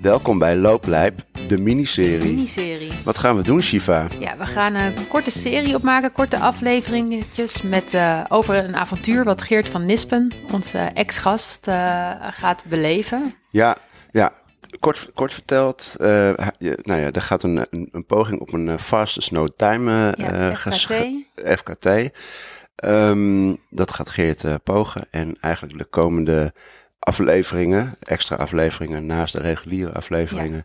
Welkom bij Looplijp, de miniserie. Miniserie. Wat gaan we doen, Shiva? Ja, we gaan een korte serie opmaken, korte afleveringetjes met, uh, over een avontuur wat Geert van Nispen, onze ex-gast, uh, gaat beleven. Ja, ja. Kort, kort verteld, uh, nou ja, er gaat een, een, een poging op een fastest no time ja, FKT. FKT. Um, dat gaat Geert pogen en eigenlijk de komende afleveringen, extra afleveringen naast de reguliere afleveringen,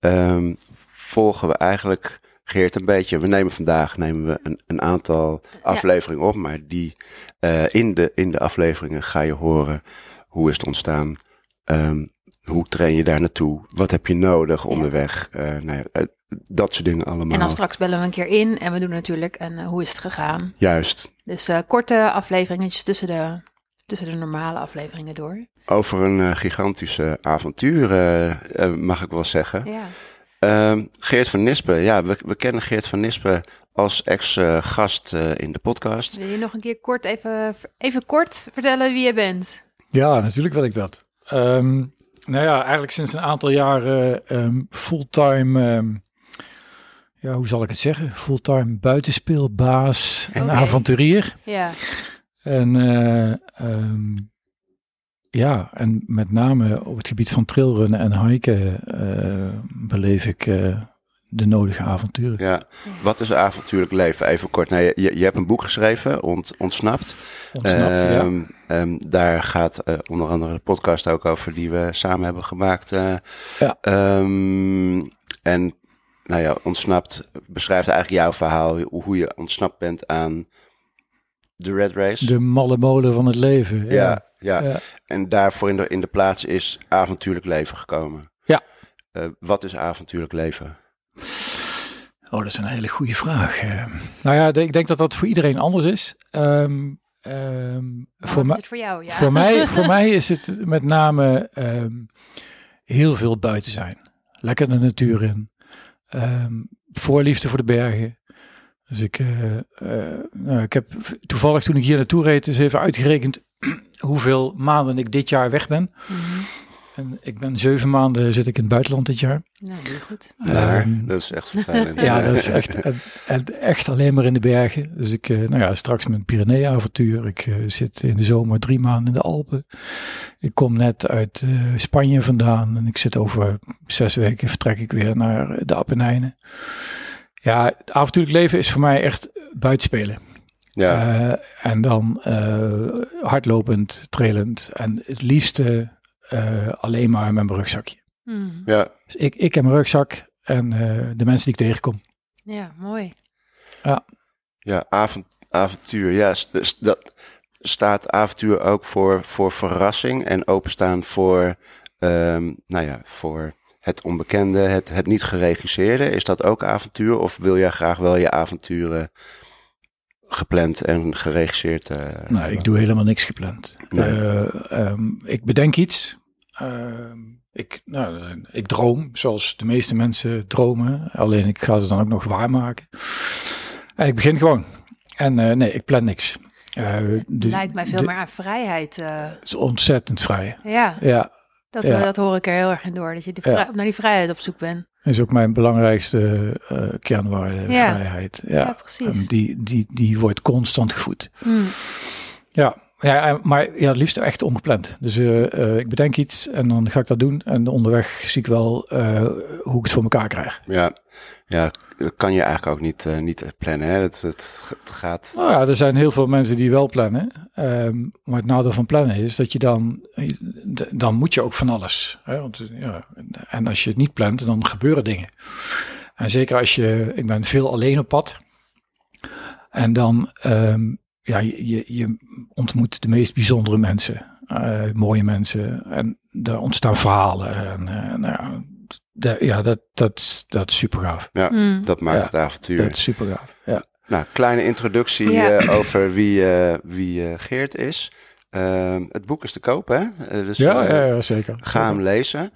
ja. um, volgen we eigenlijk Geert een beetje. We nemen vandaag nemen we een, een aantal afleveringen ja. op, maar die uh, in, de, in de afleveringen ga je horen hoe is het ontstaan, um, hoe train je daar naartoe, wat heb je nodig onderweg, ja. uh, nou ja, uh, dat soort dingen allemaal. En dan straks bellen we een keer in en we doen natuurlijk een hoe is het gegaan. Juist. Dus korte afleveringetjes tussen de tussen de normale afleveringen door. Over een uh, gigantische avontuur, uh, uh, mag ik wel zeggen. Ja. Ehm, Geert van Nispen, ja, we, we kennen Geert van Nispen als ex-gast in de podcast. Wil je nog een keer kort even, even kort vertellen wie je bent? Ja, natuurlijk wil ik dat. Um, nou ja, eigenlijk sinds een aantal jaren um, fulltime ja, hoe zal ik het zeggen? Fulltime buitenspeelbaas en avonturier. Ja, En uh, um, ja, en met name op het gebied van trailrunnen en hiken uh, beleef ik uh, de nodige avonturen. Ja, wat is avontuurlijk leven? Even kort. Nou, je, je hebt een boek geschreven, ont, Ontsnapt. Ontsnapt, ja. um, um, daar gaat onder andere de podcast ook over die we samen hebben gemaakt. ja. um, en nou ja, Ontsnapt beschrijft eigenlijk jouw verhaal, hoe je ontsnapt bent aan de Red Race. De malle molen van het leven. Ja, ja. Ja. ja. En daarvoor in de, in de plaats is avontuurlijk leven gekomen. Ja. Uh, wat is avontuurlijk leven? Oh, dat is een hele goede vraag. Uh, nou ja, ik denk dat dat voor iedereen anders is. Um, um, voor, is het voor jou? Ja. Voor, mij, voor mij is het met name um, heel veel buiten zijn. Lekker de natuur in. voorliefde voor de bergen. Dus ik, uh, uh, nou, ik heb toevallig toen ik hier naartoe reed, eens even uitgerekend hoeveel maanden ik dit jaar weg ben. Mm -hmm. En ik ben zeven maanden zit ik in het buitenland dit jaar. Nou, heel goed. Daar, um, dat is echt vervelend. ja, dat is echt, echt alleen maar in de bergen. Dus ik, uh, nou ja, straks mijn Pyrenee-avontuur. Ik zit in de zomer drie maanden in de Alpen. Ik kom net uit Spanje vandaan en ik zit over zes weken vertrek ik weer naar de Appenijnen. Ja, het avontuurlijk leven is voor mij echt buitenspelen. Ja. Uh, en dan uh, hardlopend, trailend en het liefste uh, alleen maar met mijn rugzakje. Mm. Ja. Dus ik, ik en mijn rugzak en de mensen die ik tegenkom. Ja, mooi. Ja. Ja, avont, avontuur. Ja, dus dat staat avontuur ook voor, voor verrassing en openstaan voor, um, nou ja, voor het onbekende, het, het niet geregisseerde, is dat ook avontuur? Of wil jij graag wel je avonturen gepland en geregisseerd? Uh, nee, hebben? ik doe helemaal niks gepland. Nee. Uh, um, ik bedenk iets. Uh, ik, nou, ik droom, zoals de meeste mensen dromen. Alleen ik ga het dan ook nog waarmaken. En ik begin gewoon. En nee, ik plan niks. dus, Lijkt mij veel de, meer aan vrijheid. Het is ontzettend vrij. Ja. Ja. Dat, ja. dat hoor ik er heel erg in door, dat je ja. naar die vrijheid op zoek bent. Dat is ook mijn belangrijkste uh, kernwaarde, ja. vrijheid. Ja, ja precies. Die, die, die wordt constant gevoed. Mm. Ja, ja, maar ja, het liefst echt ongepland. Dus uh, uh, ik bedenk iets en dan ga ik dat doen. En onderweg zie ik wel hoe ik het voor elkaar krijg. Ja, ja dat kan je eigenlijk ook niet, niet plannen. Hè? Het, het, het gaat... Nou ja, er zijn heel veel mensen die wel plannen. Um, maar het nadeel van plannen is dat je dan... Dan moet je ook van alles. Hè? Want, ja, en als je het niet plant, dan gebeuren dingen. En zeker als je... Ik ben veel alleen op pad. En dan... Um, ja, je, je ontmoet de meest bijzondere mensen, uh, mooie mensen en daar ontstaan verhalen. En, uh, nou ja, de, ja, dat, dat, dat is super gaaf. Ja, mm. dat maakt ja, het avontuur. Dat is super gaaf, ja. Nou, kleine introductie ja. uh, over wie, wie Geert is. Ehm, het boek is te koop, hè? dus, ja, ja, ja, zeker. Ga hem lezen.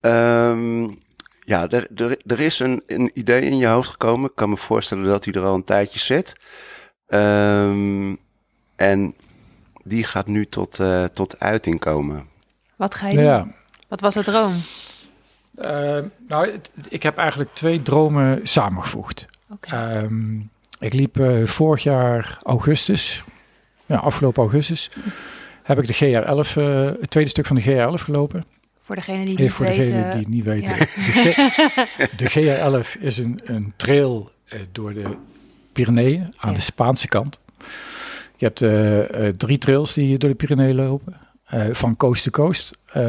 Um, ja, er, er, er is een, een idee in je hoofd gekomen. Ik kan me voorstellen dat hij er al een tijdje zit. Um, en die gaat nu tot, uh, tot uiting komen. Wat ga je doen? Ja. Wat was het droom? Eh, nou, het- ik heb eigenlijk twee dromen samengevoegd. Oké. Ehm, ik liep eh, vorig jaar augustus, ja, afgelopen augustus, heb ik de GR11, eh, het tweede stuk van de GR11 gelopen. voor degene die niet voor weten. degenen die het niet weten. ja. De, G- de GR11 is een, een trail eh, door de Pyreneeën aan Ja. de Spaanse kant. Je hebt eh, eh, drie trails die door de Pyreneeën lopen. eh, van coast to coast. Eh,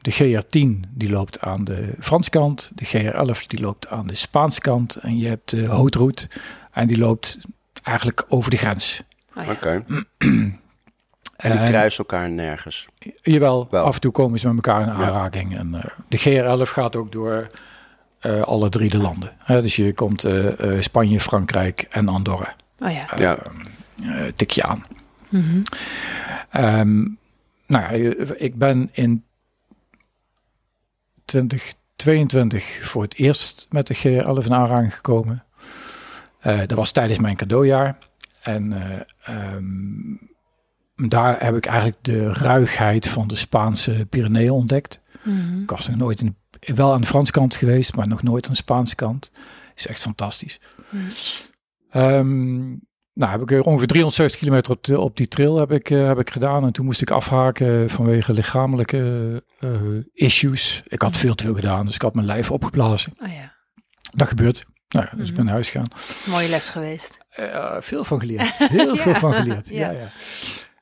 de GR10 die loopt aan de Franse kant. De GR11 die loopt aan de Spaanse kant. En je hebt de Haute Route. En die loopt eigenlijk over de grens. Oh, ja. Oké. En die En- kruisen elkaar nergens. Jawel, Wel. af en toe komen ze met elkaar in Ja. aanraking. En, eh, de GR11 gaat ook door eh, alle drie de landen. Hè, dus je komt eh, eh, Spanje, Frankrijk en Andorra. Oh ja. Ja. eh, tik je aan. Mhm. Ehm, nou ja, ik ben in 2022 voor het eerst met de GR11 in aanraking gekomen. Eh, dat was tijdens mijn cadeaujaar. En eh, ehm, daar heb ik eigenlijk de ruigheid van de Spaanse Pyreneeën ontdekt. Mhm. Ik was nog nooit in, wel aan de Franse kant geweest, maar nog nooit aan de Spaanse kant. Is echt fantastisch. Mhm. Ehm, nou, heb ik er ongeveer 370 kilometer op, de- op die trail heb ik, eh, heb ik gedaan. En toen moest ik afhaken vanwege lichamelijke eh, issues. Ik had veel te veel gedaan, dus ik had mijn lijf opgeblazen. Oh ja. Dat gebeurt. Nou, ja, dus ik Mhm. ben naar huis gegaan. Mooie les geweest. Eh, veel van geleerd. Heel veel van geleerd. ja. Ja. Ja,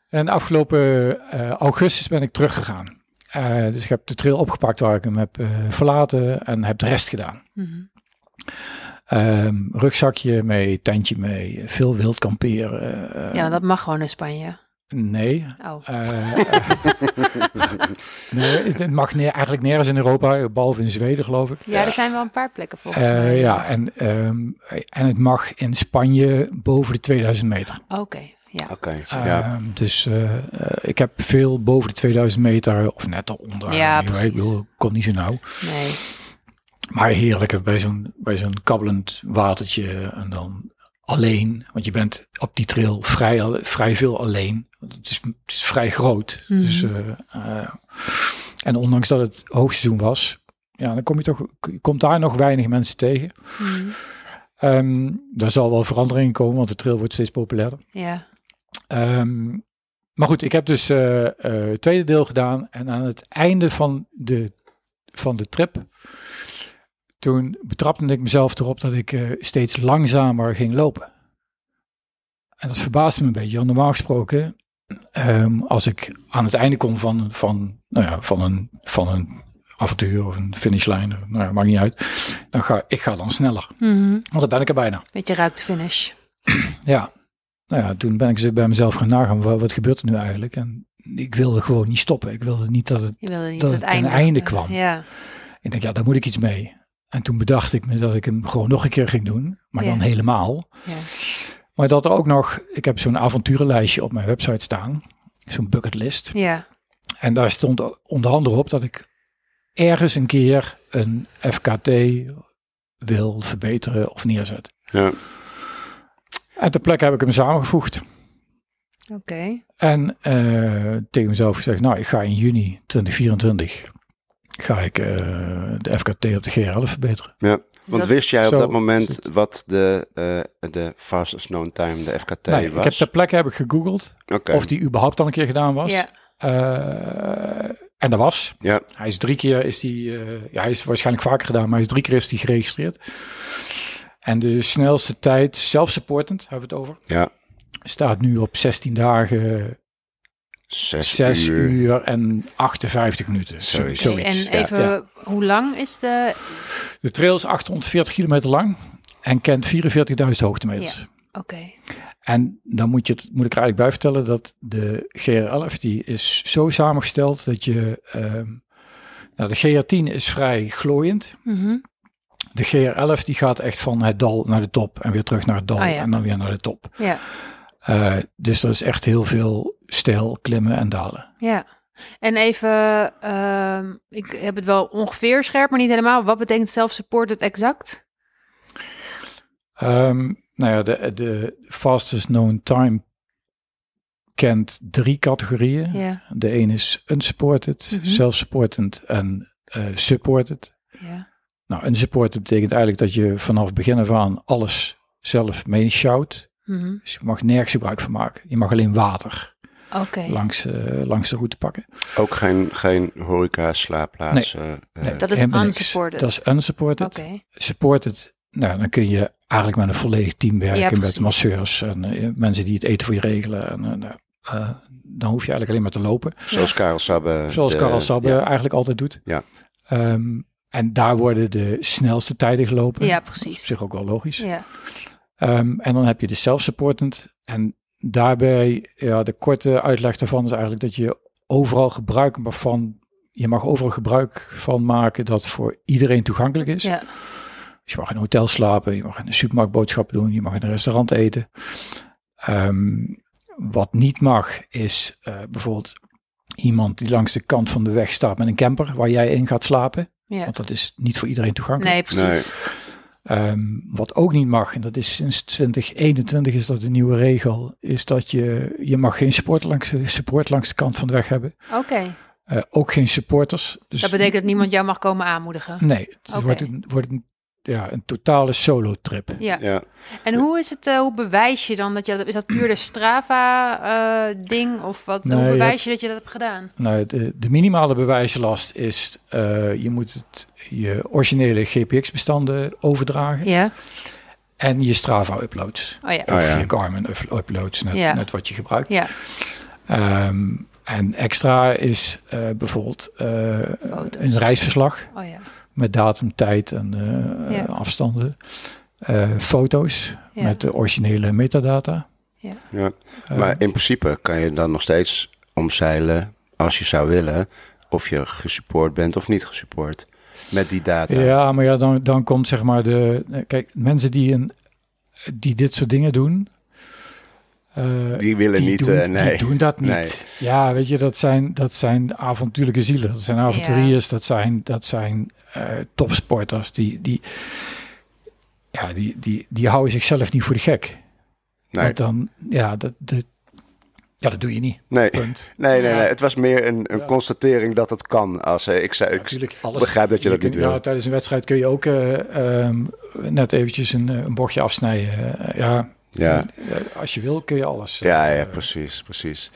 En afgelopen augustus ben ik teruggegaan. Eh, dus ik heb de trail opgepakt waar ik hem heb eh, verlaten en heb de rest gedaan. Ehm, rugzakje mee, tentje mee, veel wild kamperen. Ja, dat mag gewoon in Spanje. Nee. Oh. Eh, nee, het mag neer, eigenlijk nergens in Europa, behalve in Zweden geloof ik. Ja, er zijn wel een paar plekken volgens mij. ja, en, ehm, en het mag in Spanje boven de 2000 meter. Oké, ja. Oké. Ja. Ehm, dus eh, eh, ik heb veel boven de 2000 meter, of net eronder. Ja, anyway, Ik precies. bedoel, ik kon niet zo nauw. Nee. Maar heerlijk bij zo'n, bij zo'n kabbelend watertje en dan alleen. Want je bent op die trail vrij, al- vrij veel alleen. Want Het is, het is vrij groot. Mhm. Dus, eh, en ondanks dat het hoogseizoen was, ja, dan kom je toch, je komt daar nog weinig mensen tegen. Ehm daar zal wel verandering in komen, want de trail wordt steeds populairder. Ja. Ehm, maar goed, ik heb dus eh, eh, het tweede deel gedaan. En aan het einde van de, van de trip, toen betrapte ik mezelf erop dat ik eh, steeds langzamer ging lopen. En dat verbaasde me een beetje. Want normaal gesproken, ehm, als ik aan het einde kom van, van, nou ja, van, een, van een avontuur of een finishlijn, nou ja, maakt niet uit, dan ga ik ga dan sneller. Mhm. Want dan ben ik er bijna. Beetje ruik de finish. Ja, nou ja, toen ben ik ze bij mezelf gaan nagaan, wat, wat gebeurt er nu eigenlijk? En ik wilde gewoon niet stoppen. Ik wilde niet dat het... Niet Dat het het ten einde, einde kwam. Ja. Ik denk, ja, daar moet ik iets mee. En toen bedacht ik me dat ik hem gewoon nog een keer ging doen, maar Ja. dan helemaal. ja. Maar dat er ook nog, ik heb zo'n avonturenlijstje op mijn website staan, zo'n bucketlist. Ja. En daar stond onder andere op dat ik ergens een keer een FKT wil verbeteren of neerzetten. Ja. En ter plekke heb ik hem samengevoegd. Oké. En eh, tegen mezelf gezegd, nou, ik ga in juni 2024 ga ik eh, de FKT op de GR11 verbeteren. ja. Want dat- wist jij op Zo dat moment wat de, eh, de fastest known time, de FKT, Nee, ik heb was? ter plekke heb ik gegoogeld Oké. of die überhaupt al een keer gedaan was. Ja. Eh, en dat was. Ja. Hij is drie keer, is die, eh, ja, hij is waarschijnlijk vaker gedaan, maar hij is drie keer is die geregistreerd. En de snelste tijd, self-supportend, hebben we het over, Ja. staat nu op 16 dagen, Zes, 6 uur. uur. en 58 minuten. Zo, Zoiets. zoiets. En even, ja. hoe lang is de... De trail is 840 kilometer lang en kent 44.000 hoogtemeters. Oké. En dan moet, je het, moet ik er eigenlijk bij vertellen dat de GR11 die is zo samengesteld dat je... ehm, nou, de GR10 is vrij glooiend. Mhm. De GR11 die gaat echt van het dal naar de top en weer terug naar het dal Ah, ja. en dan weer naar de top. Ja. Eh, dus er is echt heel veel stijl, klimmen en dalen. Ja. En even, ehm, ik heb het wel ongeveer scherp, maar niet helemaal. Wat betekent self-supported exact? Ehm, nou ja, de, de fastest known time kent drie categorieën. Ja. De een is unsupported, Mhm. self-supported en eh, supported. Ja. Nou, een supporter betekent eigenlijk dat je vanaf begin af aan alles zelf meeschouwt. Mhm. Dus je mag nergens gebruik van maken. Je mag alleen water Oké. langs, eh, langs de route pakken. Ook geen, geen horeca, slaapplaatsen. eh, Nee, Dat is unsupported. Dat is unsupported. Supported, nou, dan kun je eigenlijk met een volledig team werken. Ja, met masseurs en eh, mensen die het eten voor je regelen. En, eh, nou, eh, dan hoef je eigenlijk alleen maar te lopen. Zoals Karel Sabbe. Zoals de- Karel Sabbe ja. eigenlijk altijd doet. Ja. Ehm, en daar worden de snelste tijden gelopen. Ja, Dat is op precies. zich ook wel logisch. Ja. Ehm, en dan heb je de self-supportant. En daarbij, ja, de korte uitleg daarvan is eigenlijk dat je overal gebruik van, je mag overal gebruik van maken dat voor iedereen toegankelijk is. Ja. Dus je mag in een hotel slapen, je mag in een supermarkt boodschappen doen, je mag in een restaurant eten. Ehm, wat niet mag is eh, bijvoorbeeld iemand die langs de kant van de weg staat met een camper waar jij in gaat slapen. Ja. Want dat is niet voor iedereen toegankelijk. Nee, precies. Ehm, wat ook niet mag, en dat is sinds 2021 is dat een nieuwe regel, is dat je, je mag geen support langs, support langs de kant van de weg hebben. Oké. Eh, ook geen supporters. Dus Dat betekent dat niemand jou mag komen aanmoedigen. Nee, het Oké. wordt, een, wordt een, ja, een totale solo trip. Ja. Ja. En hoe is het, eh, hoe bewijs je dan dat je dat, is dat puur de Strava-ding? of wat, Nee, hoe je bewijs je dat je dat hebt gedaan? Nou, de, de minimale bewijslast is, eh, je moet het, je originele GPX-bestanden overdragen Ja. en je Strava-uploads. Oh ja. Oh, of ja. je Garmin-uploads, net, Ja. net wat je gebruikt. Ja. Ehm, en extra is eh, bijvoorbeeld eh, een reisverslag Oh ja. Met datum, tijd en eh, Ja. afstanden. Eh, foto's Ja. met de originele metadata. Ja. Eh, Maar in principe kan je dan nog steeds omzeilen, als je zou willen, of je gesupport bent of niet gesupport. Met die data. ja, maar ja, dan, dan komt zeg maar de... Kijk, mensen die, een, die dit soort dingen doen... eh, Die willen die niet, doen, eh, nee. Die doen dat niet. Nee. Ja, weet je, dat zijn, dat zijn avontuurlijke zielen. Dat zijn avonturiers, dat zijn, dat zijn eh, topsporters. Die, die, ja, die, die, die houden zichzelf niet voor de gek. Nee. Want dan, ja, dat, dat, ja, dat doe je niet. Nee. Punt. Nee, nee, Ja. nee. Het was meer een, een Ja. constatering dat het kan. Als, eh, ik zei, ik, Natuurlijk, alles. begrijp dat je dat kunt- niet wil. Ja, tijdens een wedstrijd kun je ook eh, ehm, net eventjes een, een bochtje afsnijden. Ja, ja, eh, als je wil kun je alles. ja, ja, eh, precies, precies.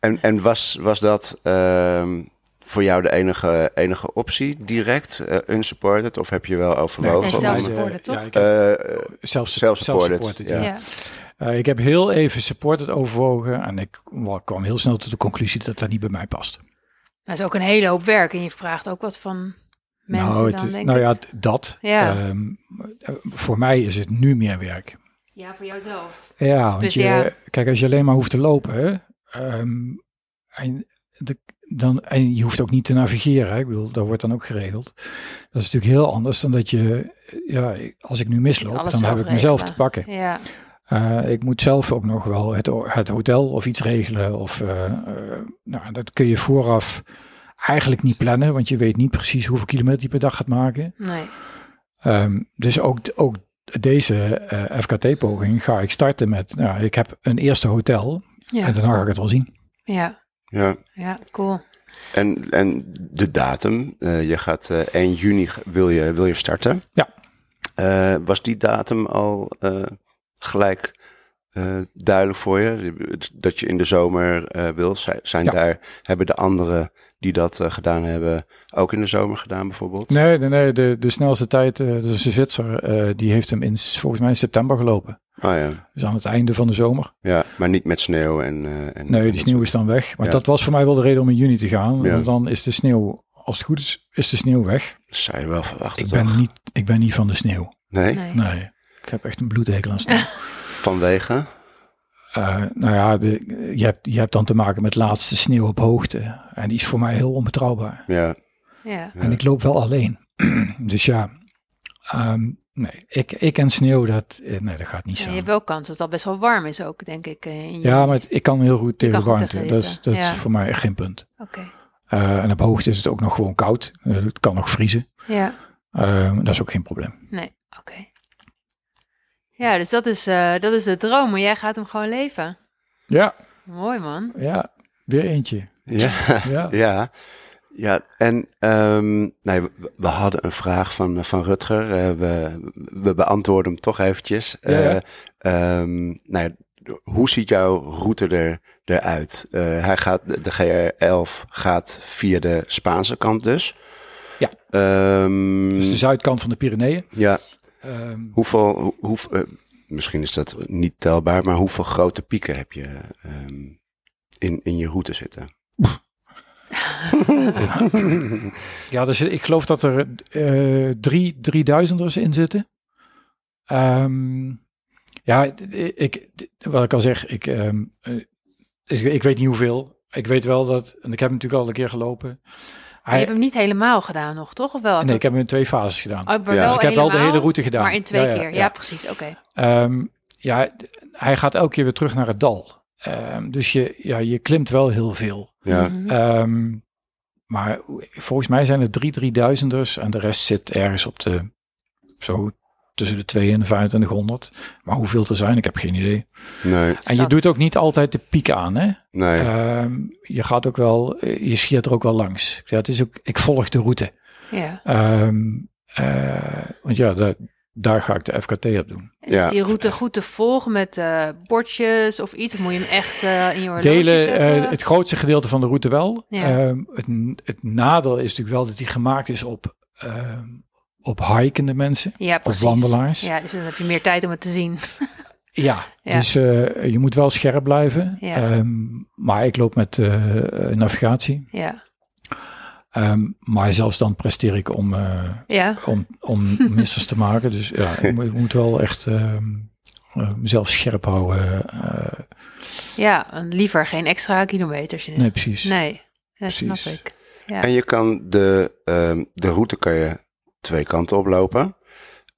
En, en was, was dat ehm, voor jou de enige, enige optie direct, eh, unsupported? Of heb je wel overwogen? Nee, zelf eh, supported, toch? Ja, Eh, self-supported, ja. ja. Ja. Eh, ik heb heel even supported overwogen en ik kwam heel snel tot de conclusie dat dat niet bij mij past. Dat is ook een hele hoop werk. En je vraagt ook wat van mensen nou, het dan, is- denk nou ik. ja, dat. Ja. Ehm, eh, voor mij is het nu meer werk. Ja, voor jouzelf. Ja, want Dus je, ja. kijk, als je alleen maar hoeft te lopen, ehm, en, de, dan, en je hoeft ook niet te navigeren, hè, ik bedoel, dat wordt dan ook geregeld. Dat is natuurlijk heel anders dan dat je, ja, als ik nu misloop, dan heb ik mezelf te pakken. Ja. Eh, ik moet zelf ook nog wel het, het hotel of iets regelen. Of, eh, eh, nou, dat kun je vooraf eigenlijk niet plannen, want je weet niet precies hoeveel kilometer je per dag gaat maken. Nee. Ehm, dus ook, ook deze eh, FKT-poging ga ik starten met, nou, ik heb een eerste hotel Ja. en daarna ga ik het wel zien. Ja. ja. Ja, cool. En, en de datum, eh, je gaat eh 1 juni g- wil je, wil je starten. Ja. Eh, was die datum al eh, gelijk eh, duidelijk voor je? Dat je in de zomer eh, wil? Zijn, zijn Ja. daar, hebben de anderen die dat eh, gedaan hebben ook in de zomer gedaan bijvoorbeeld? Nee, nee, nee de, de snelste tijd, eh dat is een Zwitser, eh, die heeft hem in, volgens mij in september gelopen. Oh ja. Dus aan het einde van de zomer. ja, maar niet met sneeuw en... eh, en Nee, die sneeuw is dan weg. Maar Ja. dat was voor mij wel de reden om in juni te gaan. Ja. Want dan is de sneeuw, als het goed is, is de sneeuw weg. Dat zou je wel verwachten, Ik toch? ben, niet, ik ben niet van de sneeuw. Nee? Nee. Nee, ik heb echt een bloedhekel aan sneeuw. Vanwege? Eh, nou ja, de, je, hebt, je hebt dan te maken met laatste sneeuw op hoogte. En die is voor mij heel onbetrouwbaar. Ja. En ik loop wel alleen. dus ja, ehm, nee, ik, ik en sneeuw, dat, eh, nee, dat gaat niet Ja, je zo. hebt wel kans dat het al best wel warm is ook, denk ik. eh, in. Ja, maar het- ik kan heel goed tegen goed warmte. tegen Dat, is, dat ja. is voor mij echt geen punt. Oké. Eh, en op hoogte is het ook nog gewoon koud. Het kan nog vriezen. Ja. Eh, dat is ook geen probleem. Nee. Oké. Ja, dus dat is, eh, dat is de droom. Maar jij gaat hem gewoon leven. Ja, Mooi, man. ja, weer eentje. Ja. Ja. ja. Ja, en um, nee, we, we, hadden een vraag van, van Rutger. Uh, we, we beantwoorden hem toch eventjes. Ja, ja. Uh, um, nou, hoe ziet jouw route er, eruit? Uh, hij gaat, de GR11 gaat via de Spaanse kant dus. Ja. Um, dus de zuidkant van de Pyreneeën. Ja. Hoeveel, hoe, hoe, uh, misschien is dat niet telbaar, maar hoeveel grote pieken heb je in, in je route zitten? ja, dus ik geloof dat er uh, drie, drieduizenders in zitten. Um, ja, ik, wat ik al zeg, ik, um, ik, ik, weet niet hoeveel. Ik weet wel dat, en ik heb hem natuurlijk al een keer gelopen. Hij, je hebt hem niet helemaal gedaan nog, toch? Of wel? Nee, ik heb hem in twee fases gedaan. Oh, ja. Dus ik heb wel de hele route gedaan. Maar in twee ja, keer, ja, precies, oké. Okay. Um, ja, hij gaat elke keer weer terug naar het dal. Um, dus je, ja, je klimt wel heel veel. Ja. Mhm. Um, maar volgens mij zijn er drie drieduizenders en de rest zit ergens op de zo tussen de 2 en de 2500. Maar hoeveel er zijn, ik heb geen idee. Nee. En je doet ook niet altijd de piek aan, hè? Nee. Um, je gaat ook wel, je scheert er ook wel langs. Ja, het is ook, ik volg de route. Ja. Um, uh, want ja, daar, daar ga ik de FKT op doen. En is die route goed te volgen met uh, bordjes of iets? Of moet je hem echt uh, in je Delen, zetten? uh, het grootste gedeelte van de route wel. Ja. Um, het, het nadeel is natuurlijk wel dat die gemaakt is op, um, op hikende mensen. Ja. Of wandelaars. Ja, dus dan heb je meer tijd om het te zien. Ja, Ja. dus uh, je moet wel scherp blijven. Ja. Um, maar ik loop met uh, navigatie. Ja. Um, maar zelfs dan presteer ik om, uh, Ja. om, om missers te maken. Dus ja, ik moet, ik moet wel echt um, mezelf scherp houden. uh, Ja, en liever geen extra kilometers. nee, precies. Nee, dat Precies. snap ik. Ja. En je kan de, um, de route kan je twee kanten oplopen.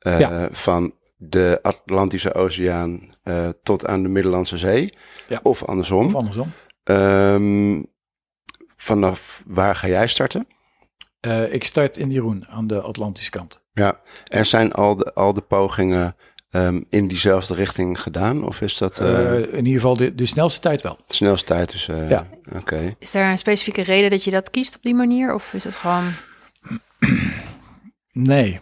Uh, Ja. Van de Atlantische Oceaan uh, tot aan de Middellandse Zee. Ja. Of andersom. Of andersom. Um, vanaf waar ga jij starten? Uh, ik start in Jeroen aan de Atlantische kant. Ja, er zijn al de, al de pogingen um, in diezelfde richting gedaan? Of is dat... Uh, in ieder geval de, de snelste tijd wel. De snelste tijd is... Uh, ja. Oké. Okay. Is daar een specifieke reden dat je dat kiest op die manier? Of is het gewoon... Nee,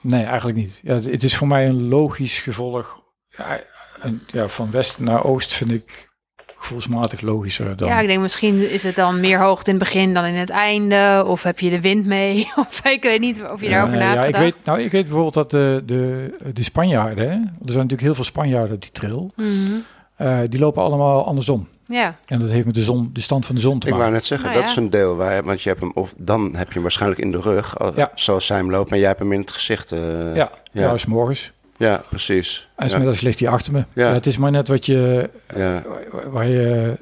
nee, eigenlijk niet. Ja, het, het is voor mij een logisch gevolg. Ja, en, ja, van west naar oost vind ik gevoelsmatig logischer dan... Ja, ik denk misschien is het dan meer hoogte in het begin dan in het einde. Of heb je de wind mee? Of ik weet niet of je daarover na ja, hebt ik weet, nou, ik weet bijvoorbeeld dat de, de, de Spanjaarden... Hè, er zijn natuurlijk heel veel Spanjaarden op die trail. Mm -hmm. uh, die lopen allemaal andersom. Ja. En dat heeft met de, zon, de stand van de zon te ik maken. Ik wou net zeggen, Nou, dat ja. is een deel waar, want je hebt hem, of dan heb je hem waarschijnlijk in de rug, Ja. zoals zij hem loopt, maar jij hebt hem in het gezicht. Uh, ja, ja. ja. is morgens. Ja, precies. En ja. smiddags ligt hij achter me. Ja. Ja, het is maar net wat je, Ja. waar- waar je,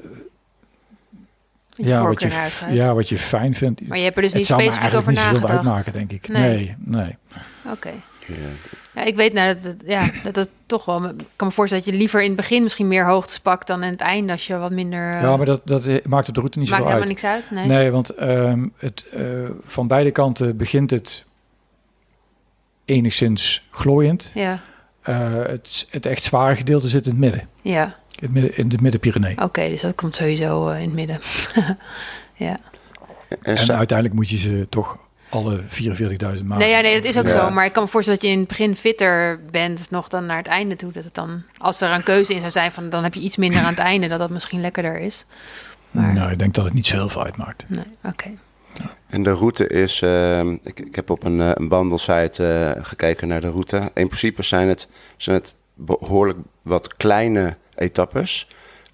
ja, wat voorkeur je, uitgaat. ja, wat je fijn vindt. Maar je hebt er dus het niet zou me specifiek over eigenlijk niet zoveel nagedacht. uitmaken, denk ik. Nee. Nee, nee. Oké. Ja. Ja, ik weet nou dat het, ja, dat het toch wel... Ik kan me voorstellen dat je liever in het begin misschien meer hoogtes pakt... dan in het einde als je wat minder... uh, Ja, maar dat, dat eh, maakt op de route niet maakt zoveel helemaal uit. niks uit. Nee. Nee, want ehm, het, eh, van beide kanten begint het enigszins glooiend. Ja, Eh, het, het echt zware gedeelte zit in het midden. ja. In, het midden, in de Midden-Pyrenee. Oké, dus dat komt sowieso uh, in het midden. ja. En, uiteindelijk moet je ze toch alle 44.000 maken. Nee, ja, nee, dat is ook Ja. zo. Maar ik kan me voorstellen dat je in het begin fitter bent... nog dan naar het einde toe. Dat het dan, als er een keuze in zou zijn... Van, dan heb je iets minder aan het einde... dat dat misschien lekkerder is. Maar, Nou, ik denk dat het niet zo heel veel uitmaakt. nee, oké. En de route is, ehm, ik, ik heb op een, eh, een wandelsite eh, gekeken naar de route. In principe zijn het, zijn het behoorlijk wat kleine etappes.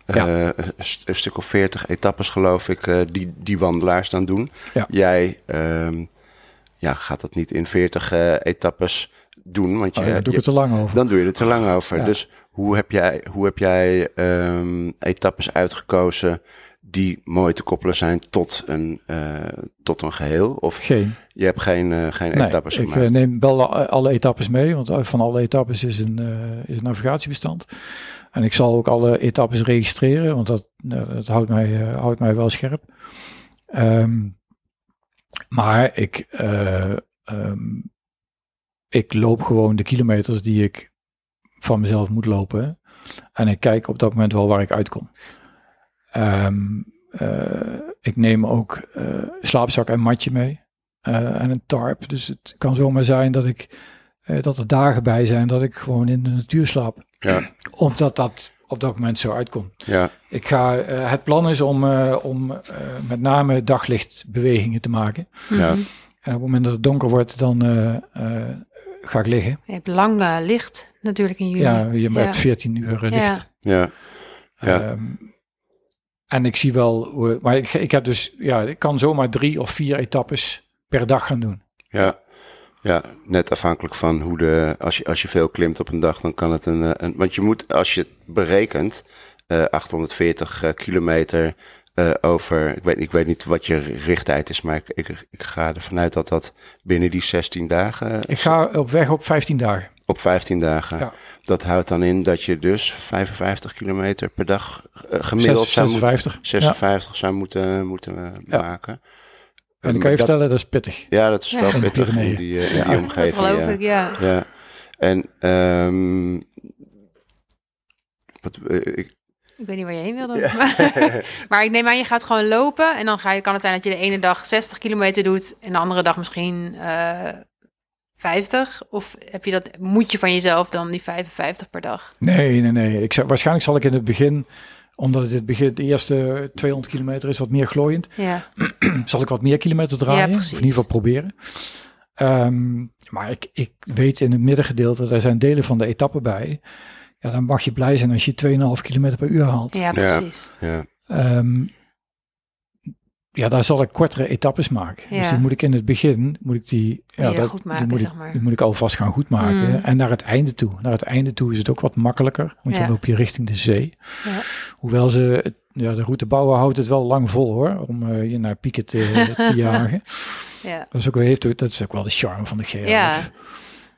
Ja. Eh, een, st- een stuk of veertig etappes geloof ik, eh, die, die wandelaars dan doen. Ja. Jij ehm, ja, gaat dat niet in veertig eh, etappes doen, want je, Oh, daar doe ik je- het te lang over. dan doe je er te lang over. Ja. Dus hoe heb jij, hoe heb jij ehm, etappes uitgekozen die mooi te koppelen zijn tot een, eh, tot een geheel? Of Geen. je hebt geen, eh, geen Nee, etappes ik gemaakt? eh, neem wel alle etappes mee, want van alle etappes is een, is een navigatiebestand. En ik zal ook alle etappes registreren, want dat, dat houdt, mij, houdt mij wel scherp. Ehm, maar ik, eh, ehm, ik loop gewoon de kilometers die ik van mezelf moet lopen. En ik kijk op dat moment wel waar ik uitkom. Ehm, eh, ik neem ook eh, slaapzak en matje mee. en een tarp. Dus het kan zomaar zijn dat ik dat er dagen bij zijn dat ik gewoon in de natuur slaap. Ja, Omdat dat op dat moment zo uitkomt. ja, Ik ga, eh, het plan is om, eh, om eh, met name daglichtbewegingen te maken. ja. Mhm. En op het moment dat het donker wordt, dan eh, eh, ga ik liggen. Je hebt lang licht natuurlijk in juli. Ja, je hebt Ja. 14 uur licht. ja. Ja. Ehm, en ik zie wel, hoe, maar ik, ik heb dus, ja, ik kan zomaar drie of vier etappes per dag gaan doen. Ja, ja, net afhankelijk van hoe de. Als je, als je veel klimt op een dag, dan kan het een. eh, een want je moet, als je het berekent, eh 840 eh, kilometer eh, over. Ik weet, ik weet niet wat je richttijd is, maar ik, ik, ik ga ervan uit dat dat binnen die 16 dagen. Ik ga op weg op 15 dagen. Op 15 dagen. Ja. Dat houdt dan in dat je dus 55 kilometer per dag gemiddeld Zes- zou moeten, 56. 56 zou moeten, moeten Ja. En ik kan je dat- vertellen, dat is pittig. Ja, dat is Ja. wel pittig in die, eh, in Ja. die Dat Dat omgeving. geloof ja. ik, ja. Ja, en ehm wat, eh, ik, Ik weet niet waar je heen wilde. Ja. Maar, maar ik neem aan, je gaat gewoon lopen. En dan ga je, kan het zijn dat je de ene dag 60 kilometer doet. En de andere dag misschien eh 50. Of heb je dat, moet je van jezelf dan die 55 per dag? Nee, nee, nee. Ik zou, waarschijnlijk zal ik in het begin, omdat het, het begin, de eerste 200 kilometer is wat meer glooiend, Ja, zal ik wat meer kilometers draaien. of in ieder geval proberen. Ehm, maar ik, ik weet in het middengedeelte, daar zijn delen van de etappe bij. Ja, dan mag je blij zijn als je 2,5 kilometer per uur haalt. ja precies. ja, Ehm, ja, daar zal ik kortere etappes maken. Dus die moet ik in het begin, moet ik die, ja, dat, goed die maken, moet zeg ik, maar. die moet ik alvast gaan goed maken. Mm. En naar het einde toe. Naar het einde toe is het ook wat makkelijker, want Ja. dan loop je richting de zee. Ja. Hoewel ze, ja, de route bouwen houdt het wel lang vol hoor, om eh, je naar pieken te, te jagen. Ja. Dat is, ook, wel- heeft, dat is ook wel de charme van de GRF. Ja.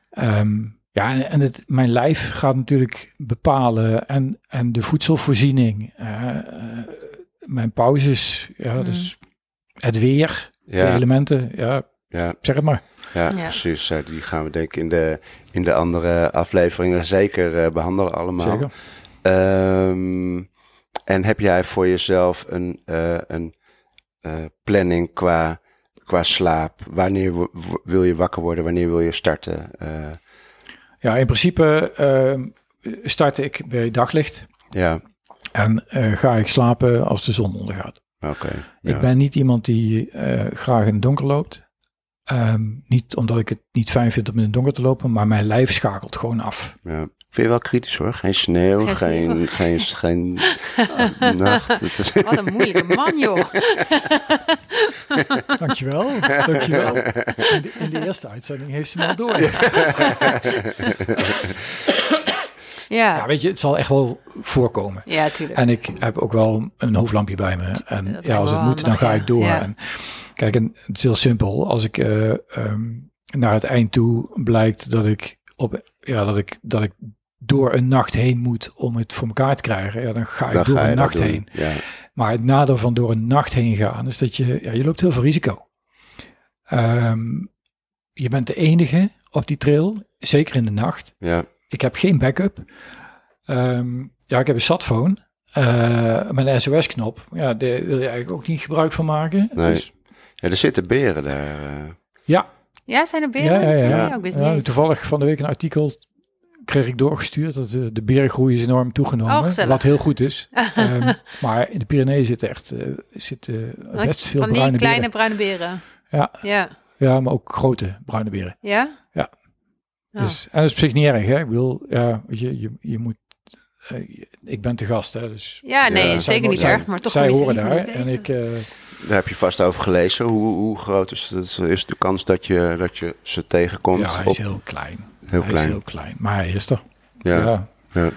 Ehm, ja, en, het, mijn lijf gaat natuurlijk bepalen en, en de voedselvoorziening, eh, mijn pauzes, ja, Mhm. dus het weer, de elementen, ja, ja, zeg het maar. ja, Ja. precies. Eh, die gaan we denk ik in de, in de andere afleveringen zeker eh, behandelen allemaal. Zeker. Ehm, en heb jij voor jezelf een, eh, een eh, planning qua, qua slaap? Wanneer wil je wakker worden? Wanneer wil je starten? Eh, Ja, in principe ehm, start ik bij daglicht ja, en eh, ga ik slapen als de zon ondergaat. Oké. ja. Ik ben niet iemand die eh, graag in het donker loopt. Ehm, niet omdat ik het niet fijn vind om in het donker te lopen, maar mijn lijf schakelt gewoon af. Ja. Vind je wel kritisch hoor? Geen sneeuw, Geen geen, geen, geen, eh, nacht. Het is, Wat een moeilijke man, joh. Dankjewel, dankjewel. In de, in de eerste uitzending heeft ze me al door. Ja, Ja, weet je, het zal echt wel voorkomen. ja, tuurlijk. En ik heb ook wel een hoofdlampje bij me. En ja, als het moet, dan ga ja. ik door. Ja. En, kijk, en het is heel simpel. Als ik eh, ehm, naar het eind toe blijkt dat ik, op, ja, dat, ik, dat ik door een nacht heen moet om het voor elkaar te krijgen, ja, dan ga ik dan door ga een nacht heen. Ja, Maar het nadeel van door een nacht heen gaan is dat je, ja, je loopt heel veel risico. Ehm, je bent de enige op die trail, zeker in de nacht. ja, Ik heb geen backup. Ehm, ja, ik heb een satphone eh, een SOS-knop. Ja, daar wil je eigenlijk ook niet gebruik van maken. Nee. Dus, ja, er zitten beren daar. eh. ja, Ja, zijn er beren? ja, ja, ja. Ja, ik wist niet Ja, eens. toevallig van de week een artikel kreeg ik doorgestuurd dat de, de berengroei is enorm toegenomen. Oh, wat heel goed is. Ehm, maar in de Pyreneeën zitten echt eh, zitten best veel Van die bruine kleine beren. bruine beren. Ja. Ja. Ja, maar ook grote bruine beren. Ja? Ja. Dus, en dat is op zich niet erg, hè? Ik bedoel, ja, je, je, je moet... eh, je- ik ben te gast, hè? Dus ja, nee, Ja, zeker niet zij- erg, maar toch zij horen daar. niet En ik, eh, Daar heb je vast over gelezen. Hoe, hoe groot is, het, is de kans dat je, dat je ze tegenkomt? ja, hij op, is heel klein. heel hij klein. is heel klein, maar hij is er. ja. Ja. Ja.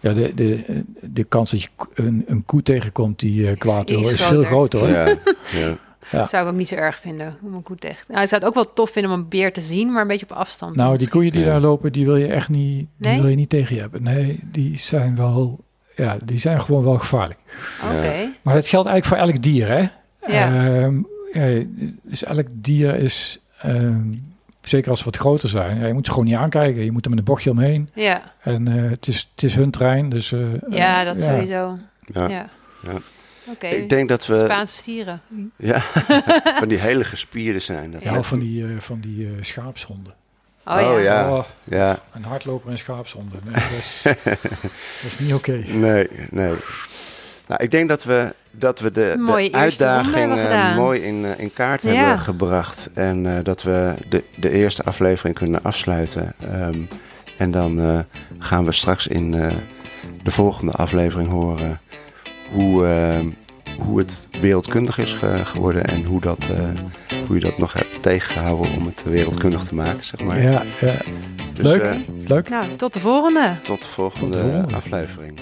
Ja, de, de, de kans dat je een, een koe tegenkomt die eh, kwaad wil, is is, veel groter. groter. Hoor. ja, ja. Ja. Zou ik ook niet zo erg vinden, om een koe tegen. Nou, ik zou het ook wel tof vinden om een beer te zien, maar een beetje op afstand. Nou, die koeien die Ja. daar lopen, die wil je echt niet, die Nee? wil je niet tegen je hebben. Nee, die zijn wel, ja, die zijn gewoon wel gevaarlijk. Oké. Maar dat geldt eigenlijk voor elk dier, hè? Ja. Ehm, ja, dus elk dier is, ehm, zeker als ze wat groter zijn, ja, je moet ze gewoon niet aankijken. Je moet er met een bochtje omheen. Ja. En eh, het, is, het is hun trein, dus... eh, ja, eh, dat sowieso. Ja. Ja. Ik denk dat we Spaanse stieren. ja, van die hele gespierde zijn. Dat Ja, van die, eh, van die eh, schaapshonden. Oh, ja. Oh, ja. Oh, ja, een hardloper en schaapshonden. Nee, dat, is, dat is niet oké. nee, nee. Nou, ik denk dat we, dat we de, de uitdaging eh, mooi in, in kaart Ja. hebben gebracht. En eh, dat we de, de eerste aflevering kunnen afsluiten. Ehm, en dan eh, gaan we straks in eh, de volgende aflevering horen hoe, ehm, hoe het wereldkundig is ge- geworden. En hoe, dat, eh, hoe je dat nog hebt tegengehouden om het wereldkundig te maken, zeg maar. Ja, ja. Dus, Leuk. eh, Leuk. Nou, tot de volgende. tot de volgende, Tot de volgende. aflevering.